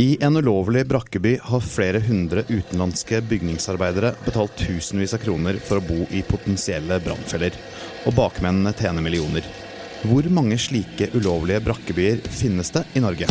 I en ulovlig brakkeby har flere hundre utenlandske bygningsarbeidere betalt tusenvis av kroner for å bo i potensielle brannfeller, og bakmennene tjener millioner. Hvor mange slike ulovlige brakkebyer finnes det i Norge?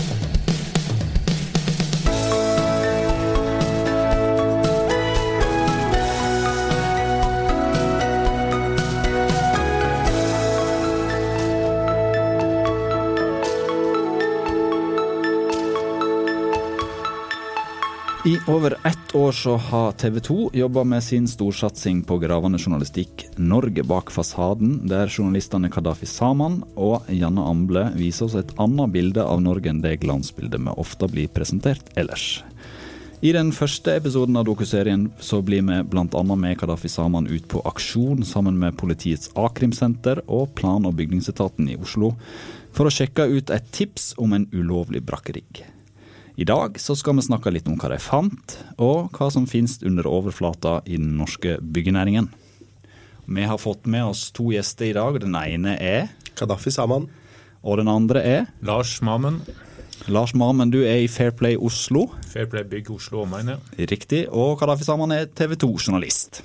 Over ett år så har TV 2 jobba med sin storsatsing på gravende journalistikk 'Norge bak fasaden', der journalistene Kadafi Saman og Janne Amble viser oss et annet bilde av Norge enn det glansbildet vi ofte blir presentert ellers. I den første episoden av dokuserien så blir vi bl.a. med Kadafi Saman ut på aksjon sammen med politiets a-krimsenter og plan- og bygningsetaten i Oslo for å sjekke ut et tips om en ulovlig brakkerigg. I dag så skal vi snakke litt om hva de fant, og hva som finnes under overflata i den norske byggenæringen. Vi har fått med oss to gjester i dag. Den ene er Kadafi Saman. Og den andre er Lars Mamen. Lars Marmen, du er i Fairplay Oslo. Fairplay Bygg Oslo omegn. Ja. Riktig. Og Kadafi Saman er TV 2-journalist.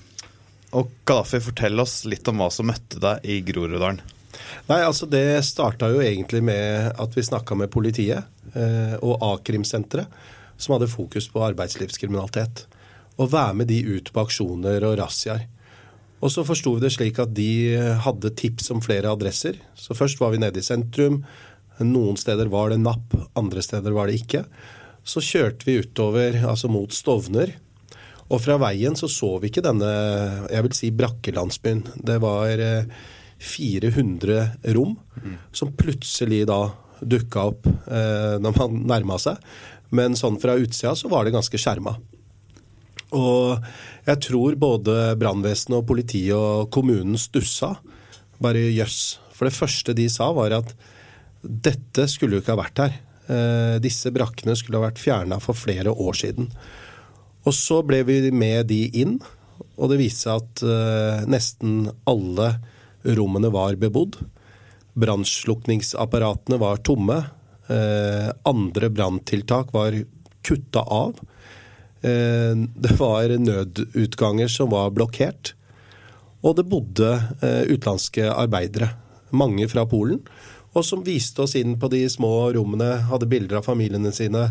Og Kadafi, fortell oss litt om hva som møtte deg i Groruddalen. Nei, altså Det starta jo egentlig med at vi snakka med politiet og a-krimsenteret, som hadde fokus på arbeidslivskriminalitet. Og være med de ut på aksjoner og razziaer. Og så forsto vi det slik at de hadde tips om flere adresser. Så først var vi nede i sentrum. Noen steder var det napp, andre steder var det ikke. Så kjørte vi utover, altså mot Stovner. Og fra veien så så vi ikke denne, jeg vil si, brakkelandsbyen. Det var eh, 400 rom som plutselig da dukka opp eh, når man nærma seg. Men sånn fra utsida så var det ganske skjerma. Og jeg tror både brannvesenet og politiet og kommunen stussa. Bare jøss. For det første de sa, var at dette skulle jo ikke ha vært her. Eh, disse brakkene skulle ha vært fjerna for flere år siden. Og så ble vi med de inn, og det viste seg at eh, nesten alle rommene var bebodd. Brannslukningsapparatene var tomme. Eh, andre branntiltak var kutta av. Eh, det var nødutganger som var blokkert. Og det bodde eh, utenlandske arbeidere, mange fra Polen, og som viste oss inn på de små rommene, hadde bilder av familiene sine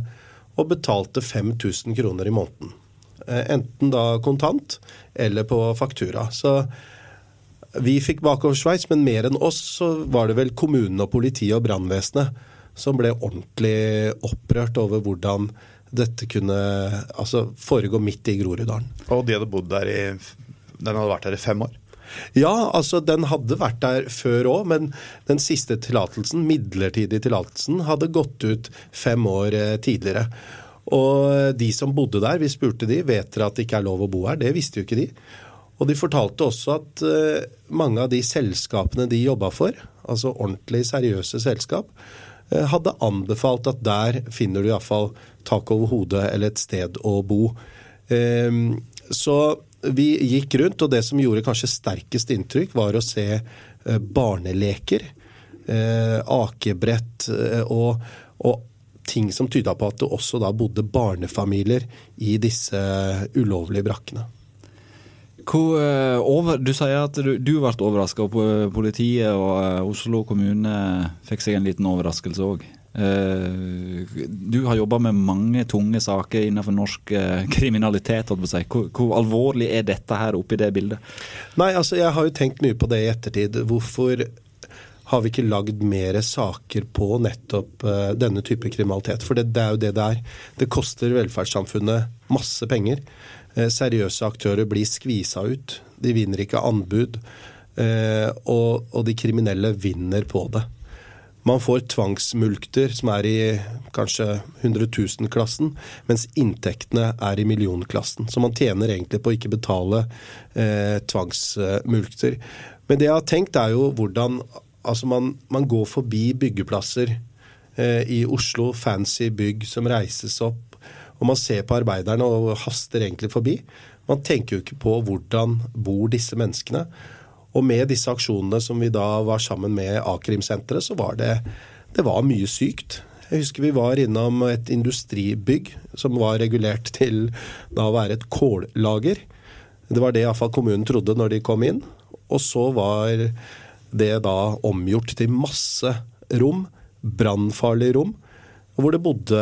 og betalte 5000 kroner i måneden. Enten da kontant eller på faktura. Så vi fikk bakoversveis, men mer enn oss så var det vel kommunen og politiet og brannvesenet som ble ordentlig opprørt over hvordan dette kunne altså, foregå midt i Groruddalen. Og de hadde bodd der i Den hadde vært der i fem år? Ja, altså den hadde vært der før òg, men den siste tillatelsen, midlertidige tillatelsen, hadde gått ut fem år eh, tidligere. Og de som bodde der, vi spurte de, vet dere at det ikke er lov å bo her? Det visste jo ikke de. Og de fortalte også at uh, mange av de selskapene de jobba for, altså ordentlig seriøse selskap, uh, hadde anbefalt at der finner du iallfall tak over hodet eller et sted å bo. Uh, så vi gikk rundt, og det som gjorde kanskje sterkest inntrykk, var å se barneleker, akebrett og, og ting som tyda på at det også da bodde barnefamilier i disse ulovlige brakkene. Hvor, uh, over, du sier at du, du ble overraska, og politiet og uh, Oslo kommune fikk seg en liten overraskelse òg. Du har jobba med mange tunge saker innenfor norsk kriminalitet. Hvor, hvor, alvorlig er dette her oppi det bildet? Nei, altså Jeg har jo tenkt mye på det i ettertid. Hvorfor har vi ikke lagd mer saker på nettopp denne type kriminalitet? For det, det er jo det det er. Det koster velferdssamfunnet masse penger. Eh, seriøse aktører blir skvisa ut. De vinner ikke anbud. Eh, og, de kriminelle vinner på det. Man får tvangsmulkter som er i kanskje 100 000-klassen, mens inntektene er i millionklassen. Så man tjener egentlig på å ikke betale eh, tvangsmulkter. Men det jeg har tenkt, er jo hvordan altså man, man går forbi byggeplasser i Oslo, fancy bygg som reises opp og man ser på arbeiderne og haster egentlig forbi. Man tenker jo ikke på hvordan bor disse menneskene. Og med disse aksjonene som vi da var sammen med a-krimsenteret, så var det, det var mye sykt. Jeg husker vi var innom et industribygg som var regulert til da å være et kållager. Det var det iallfall kommunen trodde når de kom inn. Og så var det da omgjort til masse rom, brannfarlige rom, hvor det bodde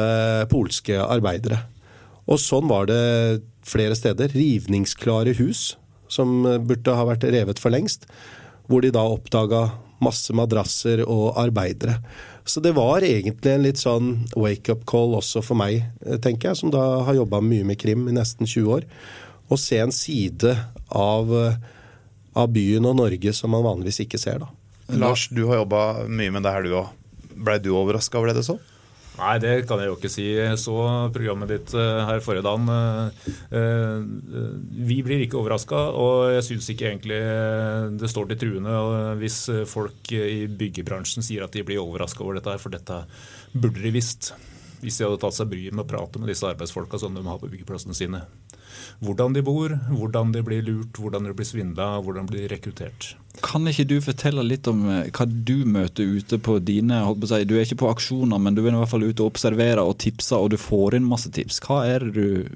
polske arbeidere. Og sånn var det flere steder. Rivningsklare hus som burde ha vært revet for lengst. Hvor de da oppdaga masse madrasser og arbeidere. Så det var egentlig en litt sånn wake-up call også for meg, tenker jeg, som da har jobba mye med krim i nesten 20 år. Å se en side av, av byen og Norge som man vanligvis ikke ser, da. Lars, du har jobba mye med det her, du òg. Blei du overraska over det du så? Nei, det kan jeg jo ikke si. Jeg så programmet ditt eh, her forrige dagen. Eh, eh, vi blir ikke overraska, og jeg syns ikke egentlig det står til truende hvis folk i byggebransjen sier at de blir overraska over dette, her, for dette burde de visst. Hvis de hadde tatt seg bryet med å prate med disse arbeidsfolka som de har på byggeplassene sine. Hvordan de bor, hvordan de blir lurt, hvordan de blir svindla, hvordan de blir rekruttert. Kan ikke du fortelle litt om eh, hva du møter ute på dine på si, Du er ikke på aksjoner, men du er i hvert fall ute og observerer og tipser, og du får inn masse tips. Hva er det du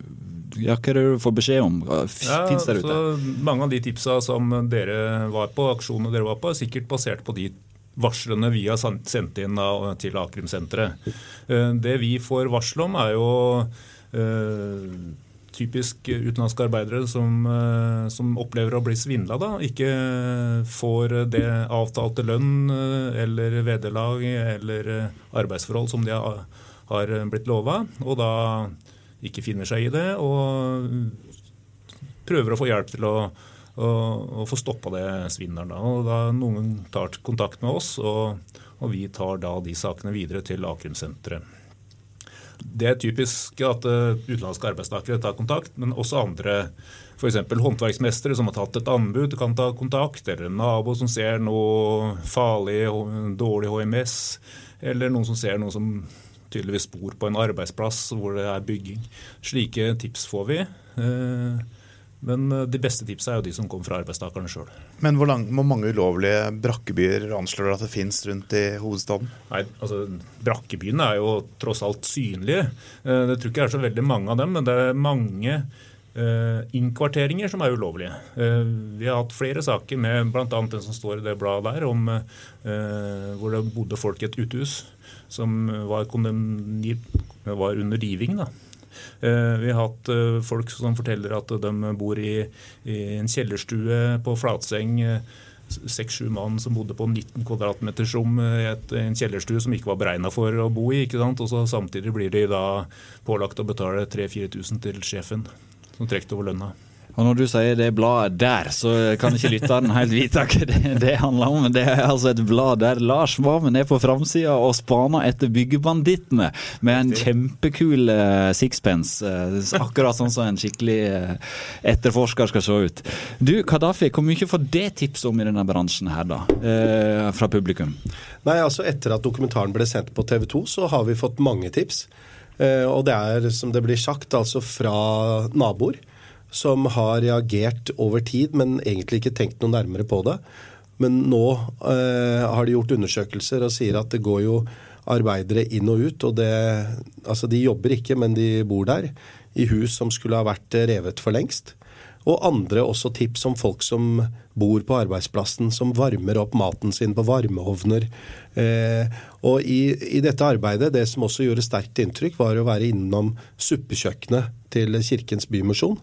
ja, hva er det du får beskjed om? Ja, Fins der ute? mange av de tipsa som dere var på, aksjonene dere var på, er sikkert basert på de varslene vi har sendt inn til a-krimsenteret. Eh, det vi får varsel om, er jo eh, typisk utenlandske arbeidere som, eh, som, opplever å bli svindla. Ikke får det avtalte lønn eller vederlag eller arbeidsforhold som de har blitt lova, og da ikke finner seg i det. Og prøver å få hjelp til å, å, og få stoppa det svindelen. Da. Og da noen tar kontakt med oss, og, og vi tar da de sakene videre til a-krimsenteret. Det er typisk at eh, utenlandske arbeidstakere tar kontakt, men også andre. F.eks. håndverksmestere som har tatt et anbud, kan ta kontakt. Eller en nabo som ser noe farlig, dårlig HMS. Eller noen som ser noe som tydeligvis bor på en arbeidsplass hvor det er bygging. Slike tips får vi. Eh, men eh, de beste tipsa er jo de som kommer fra arbeidstakerne sjøl. Men hvor, lang, hvor, mange ulovlige brakkebyer anslår dere at det finnes rundt i hovedstaden? Nei, altså Brakkebyene er jo tross alt synlige. Eh, det tror ikke jeg er så veldig mange av dem, men det er mange eh, innkvarteringer som er ulovlige. Vi har hatt flere saker med bl.a. den som står i det bladet der, om hvor det bodde folk i et uthus som var, var under riving. da. Eh, vi har hatt eh, folk som forteller at de bor i, i en kjellerstue på Flatseng eh, seks-sju mann som bodde på 19 kvadratmeters rom i en kjellerstue som ikke var beregna for å bo i. ikke sant? Og så Samtidig blir de da pålagt å betale 3000-4000 til sjefen, som trekker over lønna. Og Når du sier det bladet der, så kan ikke lytteren helt vite hva det, det, handler om. Men det er altså et blad der Lars Vammen er på framsida og spaner etter byggebandittene med en kjempekul uh, sixpence. Uh, akkurat sånn som en skikkelig uh, etterforsker skal se ut. Du, Kadafi, hvor mye får det tips om i denne bransjen her, da? fra publikum? Nei, altså Etter at dokumentaren ble sendt på TV 2, så har vi fått mange tips. og det er, som det blir sagt, altså fra naboer som har reagert over tid, men egentlig ikke tenkt noe nærmere på det. Men nå eh, har de gjort undersøkelser og sier at det går jo arbeidere inn og ut. og det, altså De jobber ikke, men de bor der. I hus som skulle ha vært revet for lengst. Og andre også tips om folk som bor på arbeidsplassen, som varmer opp maten sin på varmeovner. Eh, og i, i, dette arbeidet, det som også gjorde sterkt inntrykk, var å være innom suppekjøkkenet til Kirkens Bymisjon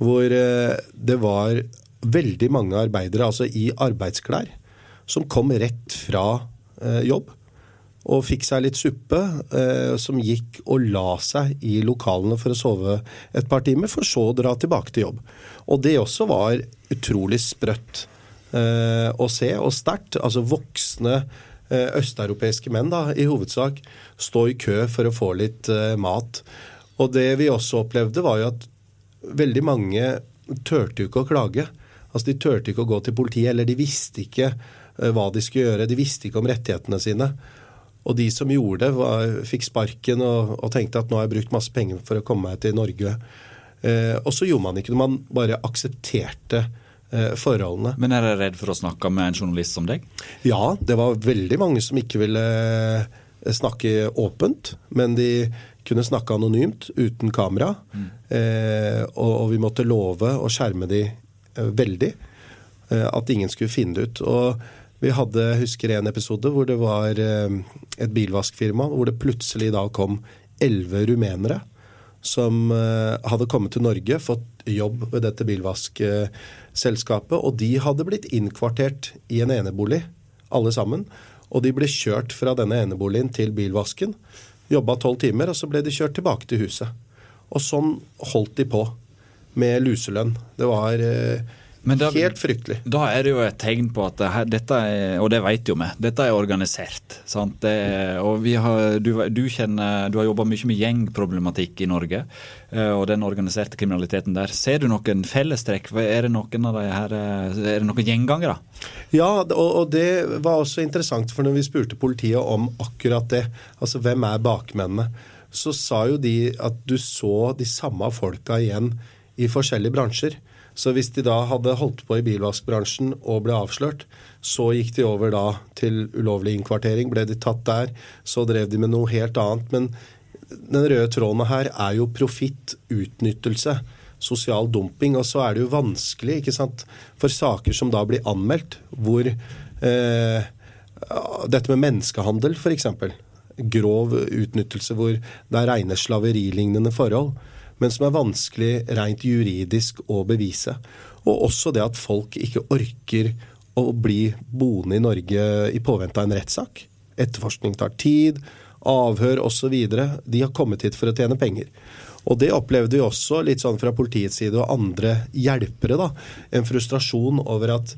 hvor eh, det var veldig mange arbeidere, altså i arbeidsklær, som kom rett fra eh, jobb og fikk seg litt suppe, eh, som gikk og la seg i lokalene for å sove et par timer, for så å dra tilbake til jobb. Og det også var utrolig sprøtt å se, og sterkt. Altså voksne østeuropeiske menn, da, i hovedsak, stå i kø for å få litt mat. Og det vi også opplevde, var jo at veldig mange turte jo ikke å klage. Altså De turte ikke å gå til politiet, eller de visste ikke uh, hva de skulle gjøre. De visste ikke om rettighetene sine. Og de som gjorde det, var, fikk sparken og, og, tenkte at nå har jeg brukt masse penger for å komme meg til Norge. Eh, og så gjorde man ikke det. Man bare aksepterte eh, forholdene. Men er dere redd for å snakke med en journalist som deg? Ja, det var veldig mange som ikke ville snakke åpent, men de kunne snakke anonymt uten kamera. Mm. Eh, og, og, vi måtte love å skjerme de eh, veldig. Eh, at ingen skulle finne det ut. Og vi hadde, husker en episode hvor det var eh, et bilvaskfirma hvor det plutselig da kom elleve rumenere som eh, hadde kommet til Norge, fått jobb ved dette bilvaskselskapet. Og de hadde blitt innkvartert i en enebolig, alle sammen. Og de ble kjørt fra denne eneboligen til bilvasken. Jobba tolv timer, og så ble de kjørt tilbake til huset. Og sånn holdt de på. Med luselønn. Det var eh, da, Helt fryktelig. Da er det jo et tegn på at her, dette er, og det vet jo vi, dette er organisert. Det og har, du, du, kjenner, du har jobba mye med gjengproblematikk i Norge, eh, og den organiserte kriminaliteten der. Ser du noen fellestrekk? Er det noen av de her, er det noen gjengangere? Ja, og, og det var også interessant, for når vi spurte politiet om akkurat det, altså hvem er bakmennene, så sa jo de at du så de samme folka igjen i forskjellige bransjer. Så hvis de da hadde holdt på i bilvaskbransjen og ble avslørt, så gikk de over da til ulovlig innkvartering, ble de tatt der. Så drev de med noe helt annet. Men den røde tråden her er jo profitt, utnyttelse, sosial dumping. Og så er det jo vanskelig ikke sant, for saker som da blir anmeldt, hvor eh, dette med menneskehandel f.eks. Grov utnyttelse hvor det er rene slaverilignende forhold men som er vanskelig rent juridisk å bevise. Og også det at folk ikke orker å bli boende i Norge i påvente av en rettssak. Etterforskning tar tid, avhør osv. De har kommet hit for å tjene penger. Og det opplevde vi også litt sånn fra politiets side og andre hjelpere. da, En frustrasjon over at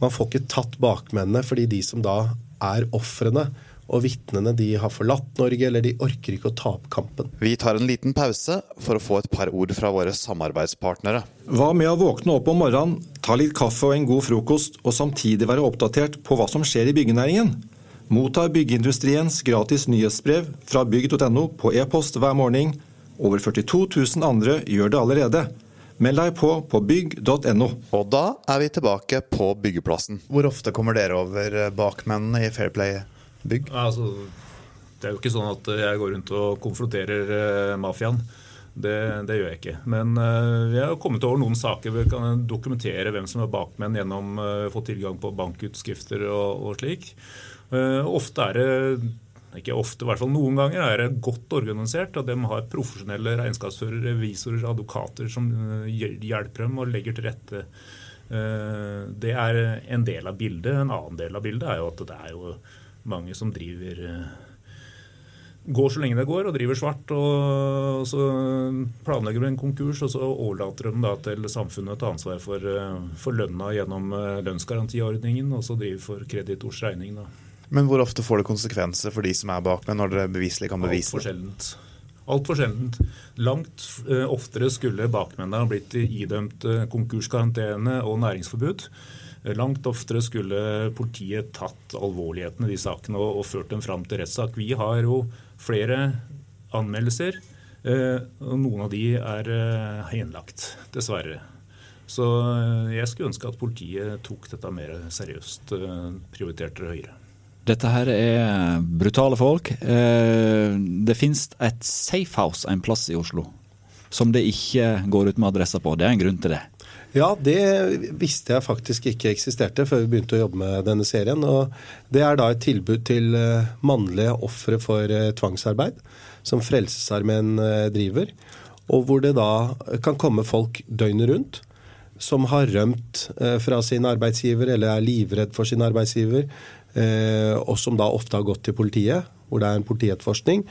man får ikke tatt bakmennene fordi de som da er ofrene, og vitnene de har forlatt Norge, eller de orker ikke å ta opp kampen. Vi tar en liten pause for å få et par ord fra våre samarbeidspartnere. Hva med å våkne opp om morgenen, ta litt kaffe og en god frokost, og samtidig være oppdatert på hva som skjer i byggenæringen? Mottar byggeindustriens gratis nyhetsbrev fra bygg.no på e-post hver morgen. Over 42 000 andre gjør det allerede. Meld deg på på bygg.no. Og da er vi tilbake på byggeplassen. Hvor ofte kommer dere over bakmennene i Fair Play? Bygg? Altså, det er jo ikke sånn at jeg går rundt og konfronterer uh, mafiaen. Det, det, gjør jeg ikke. Men uh, vi har kommet over noen saker hvor vi kan dokumentere hvem som er bakmenn gjennom å uh, få tilgang på bankutskrifter og, og slik. Uh, ofte er det ikke ofte, i hvert fall noen ganger er det godt organisert. og De har profesjonelle regnskapsførere, revisorer, advokater som hjelper dem og legger til rette. Det er en del av bildet. En annen del av bildet er jo at det er jo mange som driver eh, går så lenge det går og driver svart. og Så planlegger de en konkurs, og så overlater de da til samfunnet å ta ansvar for, eh, for lønna gjennom eh, lønnsgarantiordningen, og så driver for kreditors regning. da. Men hvor ofte får det konsekvenser for de som er bakmenn, når dere beviselig kan bevise det? Altfor sjeldent. Altfor sjeldent. Langt oftere skulle bakmennene blitt idømt konkurskarantene og næringsforbud. Langt oftere skulle politiet tatt alvorligheten i de sakene og, og ført dem fram til rettssak. Vi har jo flere anmeldelser. Eh, og Noen av de er eh, henlagt, dessverre. Så eh, jeg skulle ønske at politiet tok dette mer seriøst, prioriterte det høyere. Dette her er brutale folk. Det finnes et safehouse en plass i Oslo som det ikke går ut med adresser på. Det er en grunn til det. Ja, det visste jeg faktisk ikke eksisterte før vi begynte å jobbe med denne serien. og Det er da et tilbud til eh, mannlige ofre for eh, tvangsarbeid, som Frelsesarmeen eh, driver. Og hvor det da kan komme folk døgnet rundt som har rømt fra sin arbeidsgiver eller er livredd for sin arbeidsgiver, og som da ofte har gått til politiet, hvor det er en politietterforskning.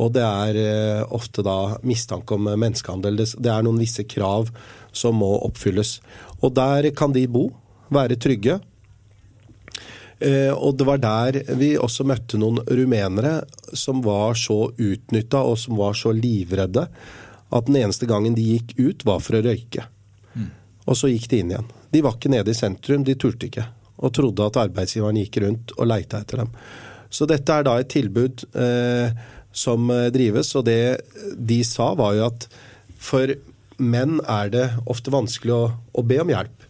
Og det er ofte da mistanke om menneskehandel. Det er noen visse krav som må oppfylles. Og der kan de bo, være trygge. Eh, og det var der vi også møtte noen rumenere som var så utnytta og som var så livredde at den eneste gangen de gikk ut, var for å røyke. Mm. Og så gikk de inn igjen. De var ikke nede i sentrum, de turte ikke. Og trodde at arbeidsgiveren gikk rundt og leita etter dem. Så dette er da et tilbud eh, som drives, og det de sa var jo at for menn er det ofte vanskelig å, å be om hjelp.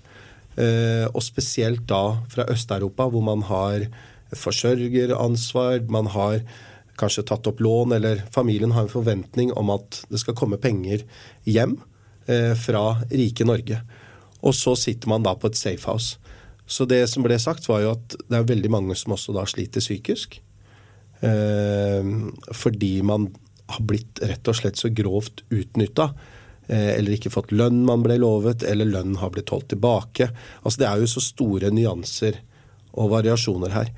Eh, og spesielt da fra Øst-Europa, hvor man har forsørgeransvar, man har kanskje tatt opp lån, eller familien har en forventning om at det skal komme penger hjem eh, fra rike Norge. Og så sitter man da på et safehouse. Så det som ble sagt, var jo at det er veldig mange som også da sliter psykisk. Eh, fordi man har blitt rett og slett så grovt utnytta. Eh, eller ikke fått lønn man ble lovet, eller lønn har blitt holdt tilbake. Altså Det er jo så store nyanser og variasjoner her.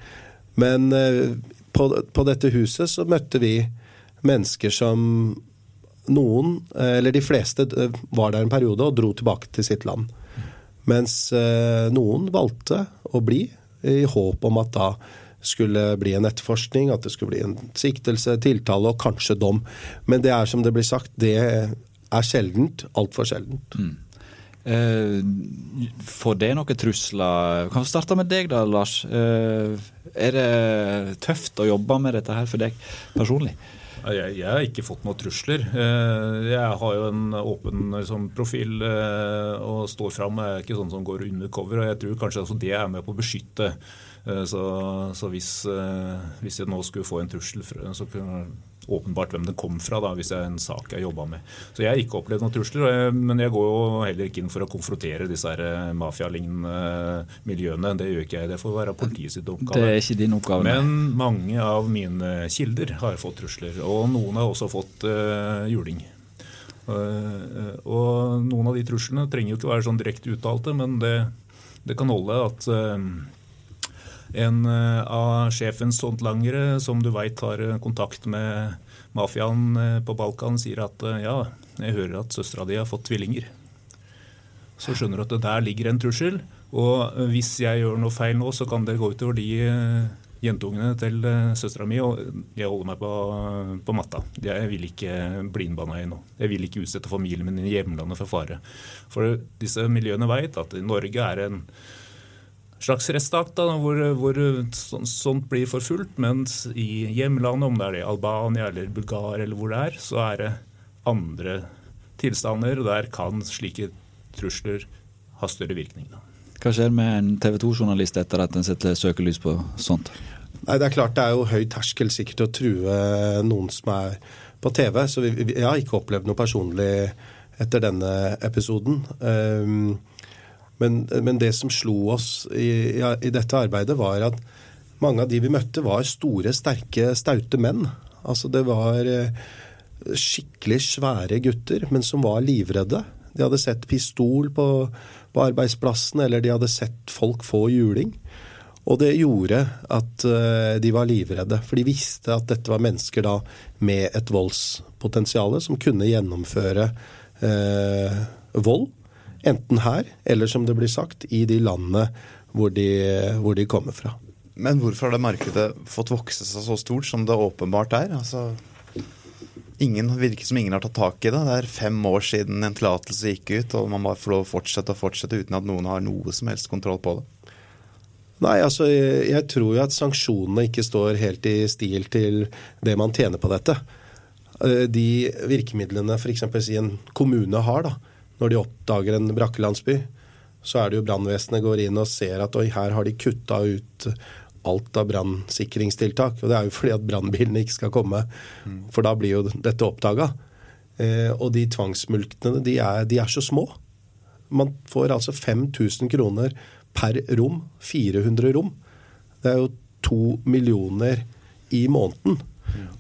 Men eh, på, på dette huset så møtte vi mennesker som noen, eller de fleste, var der en periode og dro tilbake til sitt land. Mens noen valgte å bli, i håp om at da skulle bli en etterforskning, at det skulle bli en siktelse, tiltale og kanskje dom. Men det er som det blir sagt, det er sjeldent. Altfor sjeldent. Mm. Eh, får det noen trusler? Kan vi starte med deg da, Lars. Eh, er det tøft å jobbe med dette her for deg personlig? Jeg, jeg, har ikke fått noen trusler. Eh, jeg har jo en åpen liksom, profil eh, og står fram. Jeg er ikke sånn som går under cover. og Jeg tror kanskje altså, det er med på å beskytte. Eh, så, så hvis, hvis, jeg nå skulle få en trussel, så kunne åpenbart hvem den kom fra, da, hvis det er en sak jeg jobba med. Så jeg har ikke opplevd noen trusler, men jeg går jo heller ikke inn for å konfrontere disse eh, mafialignende miljøene. Det gjør ikke jeg. Det får være politiets oppgave. Det er ikke din oppgave. Men mange av mine kilder har fått trusler, og noen har også fått uh, juling. Uh, og noen av de truslene trenger jo ikke være sånn direkte uttalte, men det, det kan holde at uh, en eh, av sjefens håndlangere som du veit har eh, kontakt med mafiaen eh, på Balkan, sier at ja, jeg hører at søstera di har fått tvillinger. Så skjønner du at det der ligger en trussel. Og hvis jeg gjør noe feil nå, så kan det gå utover de jentungene til søstera mi, og jeg holder meg på, på, matta. Jeg vil ikke bli innbanna i noe. Jeg vil ikke utsette familien min i hjemlandet for fare. For disse miljøene veit at Norge er en slags rettstat hvor, hvor sånt blir forfulgt. Mens i hjemlandet, om det er det Albania eller Bulgaria eller hvor det er, så er det andre tilstander. og Der kan slike trusler ha større virkning. Da. Hva skjer med en TV 2-journalist etter at en setter søkelys på sånt? Nei, Det er klart det er jo høy terskel sikkert å true noen som er på TV. Så vi, jeg har ikke opplevd noe personlig etter denne episoden. Um, men, men, det som slo oss i, i, dette arbeidet, var at mange av de vi møtte, var store, sterke, staute menn. Altså det var eh, skikkelig svære gutter, men som var livredde. De hadde sett pistol på, på arbeidsplassen, eller de hadde sett folk få juling. Og det gjorde at uh, de var livredde, for de visste at dette var mennesker da med et voldspotensial som kunne gjennomføre eh, vold. Enten her, eller som det blir sagt, i de landene hvor de, hvor de kommer fra. Men hvorfor har det markedet fått vokse seg så stort som det åpenbart er? Altså, ingen virker som ingen har tatt tak i det. Det er fem år siden en tillatelse gikk ut, og man bare får lov å fortsette og fortsette uten at noen har noe som helst kontroll på det. Nei, altså jeg tror jo at sanksjonene ikke står helt i stil til det man tjener på dette. Eh, de virkemidlene f.eks. en kommune har, da, når de oppdager en brakkelandsby, så er det jo brannvesenet går inn og ser at oi, her har de kutta ut alt av brannsikringstiltak. Og det er jo fordi at brannbilene ikke skal komme, for da blir jo dette oppdaga. Eh, og de tvangsmulktene, de er, de er så små. Man får altså 5000 kroner per rom. 400 rom. Det er jo to millioner i måneden.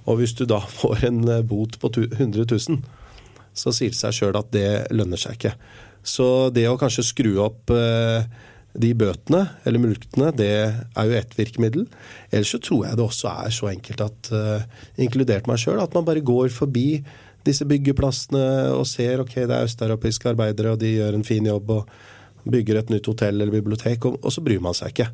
Og hvis du da får en eh, bot på 100 000, så sier det seg sjøl at det lønner seg ikke. Så det å kanskje skru opp eh, de bøtene, eller mulktene, det er jo ett virkemiddel. Ellers så tror jeg det også er så enkelt at, uh, inkludert meg sjøl, at man bare går forbi disse byggeplassene og ser ok, det er østeuropeiske arbeidere, og de gjør en fin jobb og bygger et nytt hotell eller bibliotek, og, og så bryr man seg ikke.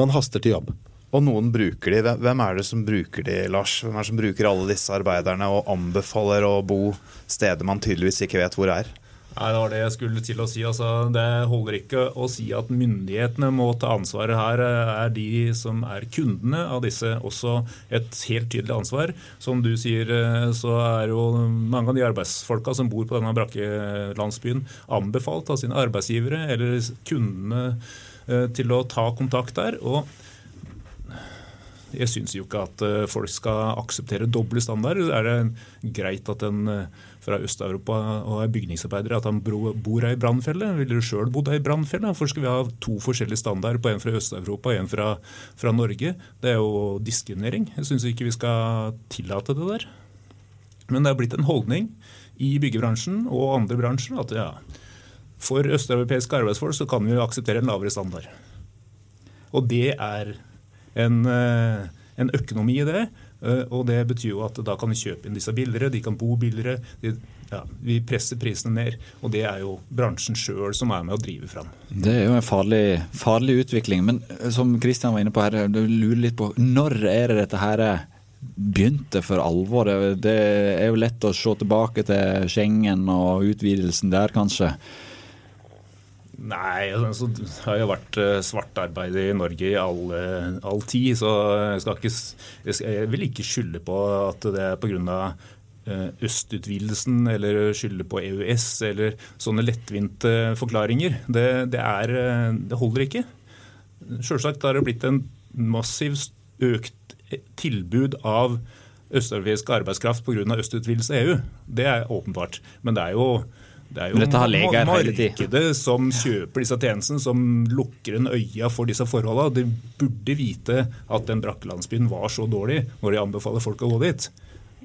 Man haster til jobb. Og noen bruker de. Hvem er det som bruker de, Lars? Hvem er det som bruker alle disse arbeiderne og anbefaler å bo steder man tydeligvis ikke vet hvor er? Nei, Det var det jeg skulle til å si. Altså, det holder ikke å si at myndighetene må ta ansvaret her. Er de som er kundene av disse også et helt tydelig ansvar. Som du sier, så er jo mange av de arbeidsfolka som bor på denne brakkelandsbyen, anbefalt av sine arbeidsgivere eller kundene eh, til å ta kontakt der. og Jeg syns jo ikke at eh, folk skal akseptere doble standarder. Er det greit at en eh, fra Øst-Europa og er bygningsarbeider at han bor i brannfelle? Ville du sjøl bodd i brannfelle? Hvorfor skal vi ha to forskjellige standarder på en fra Øst-Europa og en fra, fra, Norge? Det er jo diskriminering. Jeg syns ikke vi skal tillate det der. Men det er blitt en holdning i byggebransjen og andre bransjer at ja, for østeuropeiske arbeidsfolk så kan vi akseptere en lavere standard. Og det er en, eh, en økonomi i det. Eh, og det betyr jo at da kan vi kjøpe inn disse billigere, de kan bo billigere. De, ja, vi presser prisene ned. Og det er jo bransjen sjøl som er med å drive fram. Det er jo en farlig, farlig utvikling. Men eh, som Kristian var inne på her, du lurer litt på når er det dette her begynte for alvor? Det er jo lett å se tilbake til Schengen og utvidelsen der, kanskje. Nei, altså, det har jo vært uh, svart arbeid i Norge i all, uh, all tid. Så jeg, ikke, jeg, skal, jeg, vil ikke skylde på at det er pga. Uh, østutvidelsen eller skylde på EØS eller sånne lettvinte forklaringer. Det, det, er, det holder ikke. Selvsagt har det blitt en massivt økt tilbud av østeuropeisk arbeidskraft pga. østutvidelse av EU. Det er åpenbart. Men det er jo det er jo markedet som kjøper disse tjenestene, som lukker en øya for disse forholdene. De burde vite at den brakkelandsbyen var så dårlig når de anbefaler folk å gå dit.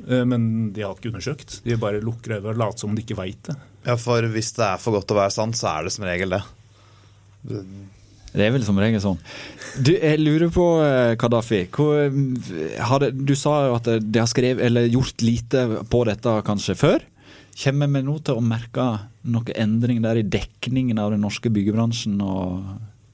Eh, men de har ikke undersøkt. De bare lukker øynene og later som de ikke veit det. Ja, for hvis det er for godt til å være sant, så er det som regel det. Det er vel som regel sånn. Du, jeg lurer på, eh, Kadafi. Du sa jo at de har skrevet, eller gjort lite på dette kanskje før. Kommer vi nå til å merke noen endring der i dekningen av den norske byggebransjen og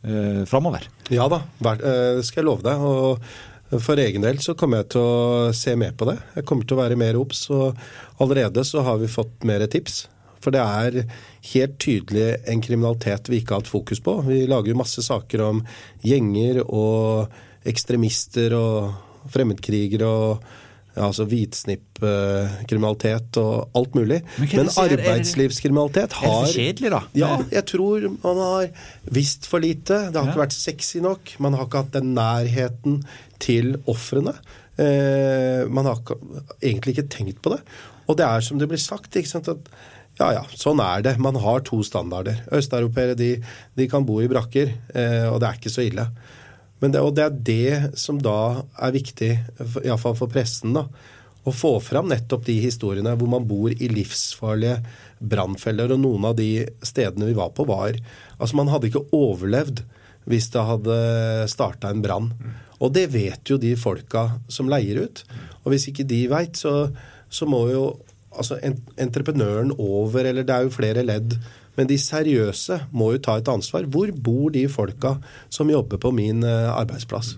eh, framover? Ja da, det eh, skal jeg love deg. og For egen del så kommer jeg til å se mer på det. Jeg kommer til å være mer obs. Og allerede så har vi fått mer tips. For det er helt tydelig en kriminalitet vi ikke har hatt fokus på. Vi lager jo masse saker om gjenger og ekstremister og fremmedkrigere og altså hvitsnippkriminalitet og alt mulig. Men, Men arbeidslivskriminalitet har Er det for kjedelig, da? Ja, jeg tror man har visst for lite. Det har ja. ikke vært sexy nok. Man har ikke hatt den nærheten til ofrene. Eh, man har egentlig ikke tenkt på det. Og det er som det blir sagt, ikke sant, at ja ja, sånn er det. Man har to standarder. Østeuropeere de, de, kan bo i brakker, eh, og det er ikke så ille. Men det, og det er det som da er viktig, iallfall for pressen, da, å få fram nettopp de historiene hvor man bor i livsfarlige brannfeller. Og noen av de stedene vi var på, var Altså, man hadde ikke overlevd hvis det hadde starta en brann. Og det vet jo de folka som leier ut. Og hvis ikke de veit, så, så, må jo altså, entreprenøren over, eller det er jo flere ledd men de seriøse må jo ta et ansvar. Hvor bor de folka som jobber på min eh, arbeidsplass?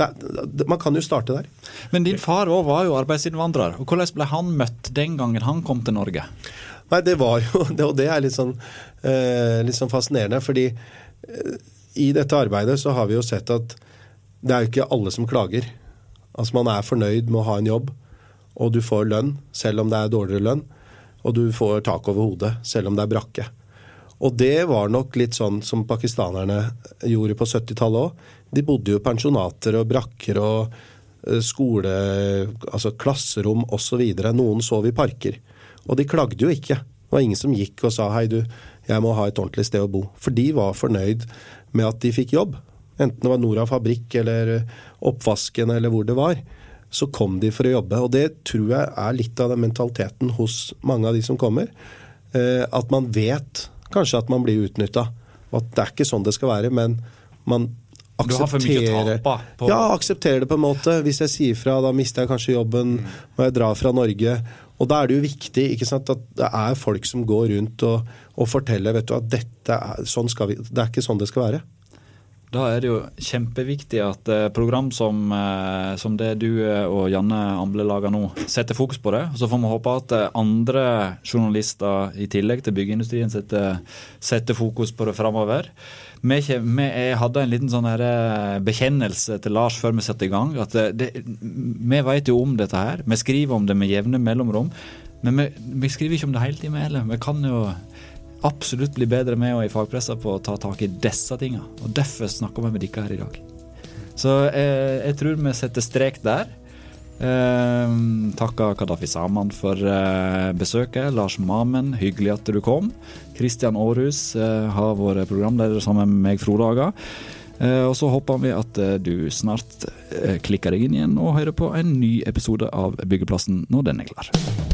Det, man kan jo starte der. Men din far òg var jo arbeidsinnvandrer. og Hvordan ble han møtt den gangen han kom til Norge? Nei, det var jo det, Og det er litt sånn, eh, litt sånn fascinerende. fordi eh, i dette arbeidet så har vi jo sett at det er jo ikke alle som klager. Altså Man er fornøyd med å ha en jobb, og du får lønn selv om det er dårligere lønn. Og du får tak over hodet selv om det er brakke. Og det var nok litt sånn som pakistanerne gjorde på 70-tallet òg. De bodde jo i pensjonater og brakker og eh, skole, altså klasserom osv. Noen sov i parker. Og de klagde jo ikke. Det var ingen som gikk og sa hei, du, jeg må ha et ordentlig sted å bo. For de var fornøyd med at de fikk jobb. Enten det var Nora fabrikk eller oppvasken eller hvor det var. Så kom de for å jobbe. Og det tror jeg er litt av den mentaliteten hos mange av de som kommer. Eh, at man vet kanskje at man blir utnytta. At det er ikke sånn det skal være, men man aksepterer, ja, aksepterer det på en måte. Hvis jeg sier fra, da mister jeg kanskje jobben, må jeg dra fra Norge. Og da er det jo viktig ikke sant, at det er folk som går rundt og, og forteller vet du, at dette er, sånn vi, det er ikke sånn det skal være. Da er det jo kjempeviktig at eh, program som, eh, som, det du eh, og Janne Amble lager nå, setter fokus på det. Så får vi håpe at andre journalister i tillegg til byggeindustrien setter, setter fokus på det framover. Vi, vi, hadde en liten sånn bekjennelse til Lars før vi satte i gang. at det, Vi vet jo om dette her. Vi skriver om det med jevne mellomrom. Men vi, vi skriver ikke om det hele tiden heller. Vi kan jo absolutt bli bedre med og i fagpressa på å ta tak i disse tinga. Og derfor snakker vi med dere her i dag. Så eh, jeg tror vi setter strek der. Eh, takker Kadafi Saman for eh, besøket. Lars Mamen, hyggelig at du kom. Kristian Aarhus eh, har vært programleder sammen med meg, Frode Aga. Eh, og så håper vi at eh, du snart klikker deg inn igjen og hører på en ny episode av Byggeplassen når den er klar.